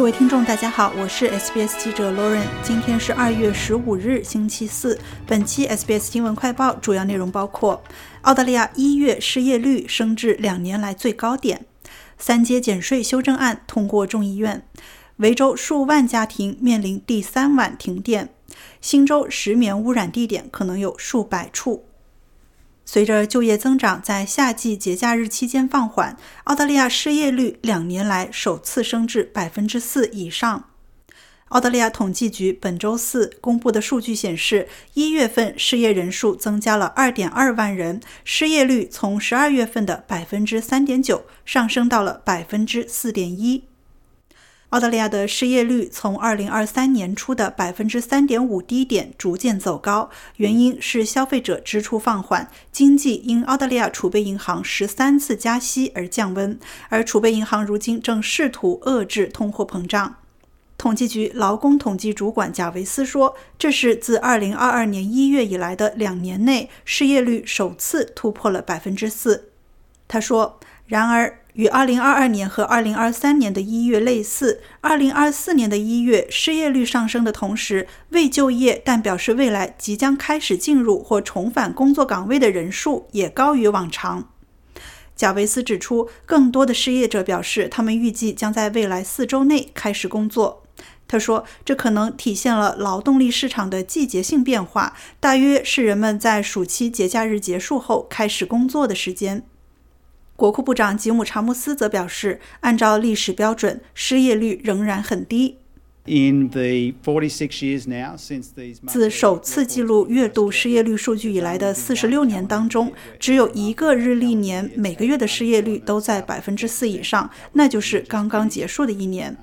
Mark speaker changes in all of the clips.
Speaker 1: 各位听众，大家好，我是 SBS 记者 Lauren。今天是二月十五日，星期四。本期 SBS 新闻快报主要内容包括：澳大利亚一月失业率升至两年来最高点；三阶减税修正案通过众议院；维州数万家庭面临第三晚停电；新州石棉污染地点可能有数百处。随着就业增长在夏季节假日期间放缓，澳大利亚失业率两年来首次升至百分之四以上。澳大利亚统计局本周四公布的数据显示，一月份失业人数增加了二点二万人，失业率从十二月份的百分之三点九上升到了百分之四点一。澳大利亚的失业率从2023年初的百分之三点五低点逐渐走高，原因是消费者支出放缓，经济因澳大利亚储备银行十三次加息而降温，而储备银行如今正试图遏制通货膨胀。统计局劳工统计主管贾维斯说：“这是自2022年1月以来的两年内失业率首次突破了百分之四。”他说：“然而。”与2022年和2023年的一月类似，2024年的一月失业率上升的同时，未就业但表示未来即将开始进入或重返工作岗位的人数也高于往常。贾维斯指出，更多的失业者表示，他们预计将在未来四周内开始工作。他说，这可能体现了劳动力市场的季节性变化，大约是人们在暑期节假日结束后开始工作的时间。国库部长吉姆·查姆斯则表示，按照历史标准，失业率仍然很低。自首次记录月度失业率数据以来的四十六年当中，只有一个日历年每个月的失业率都在百分之四以上，那就是刚刚结束的一年。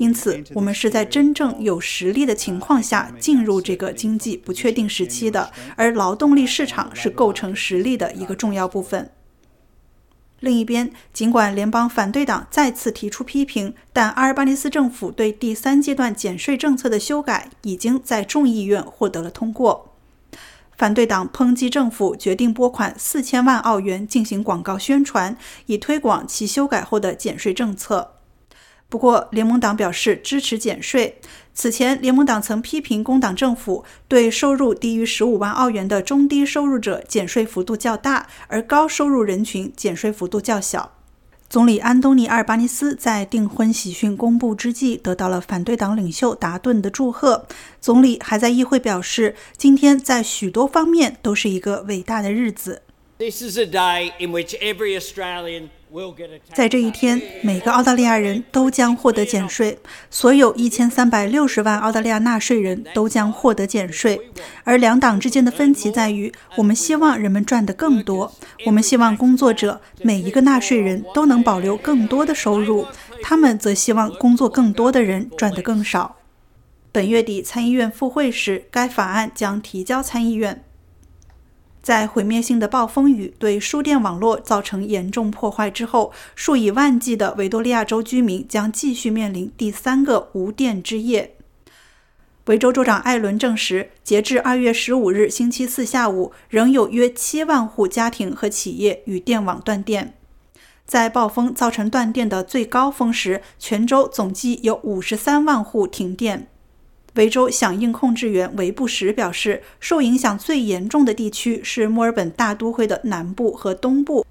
Speaker 1: 因此，我们是在真正有实力的情况下进入这个经济不确定时期的，而劳动力市场是构成实力的一个重要部分。另一边，尽管联邦反对党再次提出批评，但阿尔巴尼斯政府对第三阶段减税政策的修改已经在众议院获得了通过。反对党抨击政府决定拨款四千万澳元进行广告宣传，以推广其修改后的减税政策。不过，联盟党表示支持减税。此前，联盟党曾批评工党政府对收入低于十五万澳元的中低收入者减税幅度较大，而高收入人群减税幅度较小。总理安东尼·阿尔巴尼斯在订婚喜讯公布之际，得到了反对党领袖达顿的祝贺。总理还在议会表示，今天在许多方面都是一个伟大的日子。This is a day in which every Australian 在这一天，每个澳大利亚人都将获得减税，所有一千三百六十万澳大利亚纳税人都将获得减税。而两党之间的分歧在于，我们希望人们赚得更多，我们希望工作者每一个纳税人都能保留更多的收入，他们则希望工作更多的人赚得更少。本月底参议院复会时，该法案将提交参议院。在毁灭性的暴风雨对输电网络造成严重破坏之后，数以万计的维多利亚州居民将继续面临第三个无电之夜。维州州长艾伦证实，截至二月十五日星期四下午，仍有约七万户家庭和企业与电网断电。在暴风造成断电的最高峰时，全州总计有五十三万户停电。维州响应控制员维布什表示，受影响最严重的地区是墨尔本大都会的南部和东部。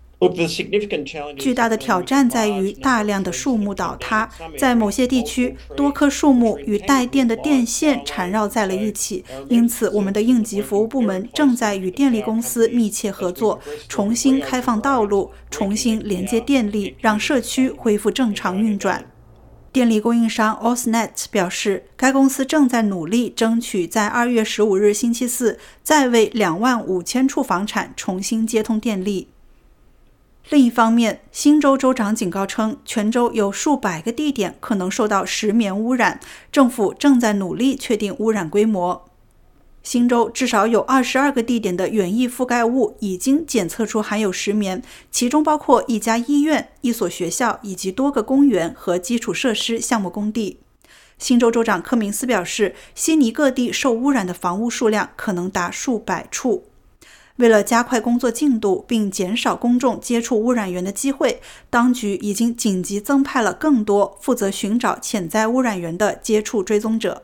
Speaker 1: 巨大的挑战在于大量的树木倒塌，在某些地区，多棵树木与带电的电线缠绕在了一起。因此，我们的应急服务部门正在与电力公司密切合作，重新开放道路，重新连接电力，让社区恢复正常运转。电力供应商 Osnet 表示，该公司正在努力争取在二月十五日星期四再为两万五千处房产重新接通电力。另一方面，新州州长警告称，全州有数百个地点可能受到石棉污染，政府正在努力确定污染规模。新州至少有二十二个地点的园艺覆盖物已经检测出含有石棉，其中包括一家医院、一所学校以及多个公园和基础设施项目工地。新州州长科明斯表示，悉尼各地受污染的房屋数量可能达数百处。为了加快工作进度并减少公众接触污染源的机会，当局已经紧急增派了更多负责寻找潜在污染源的接触追踪者。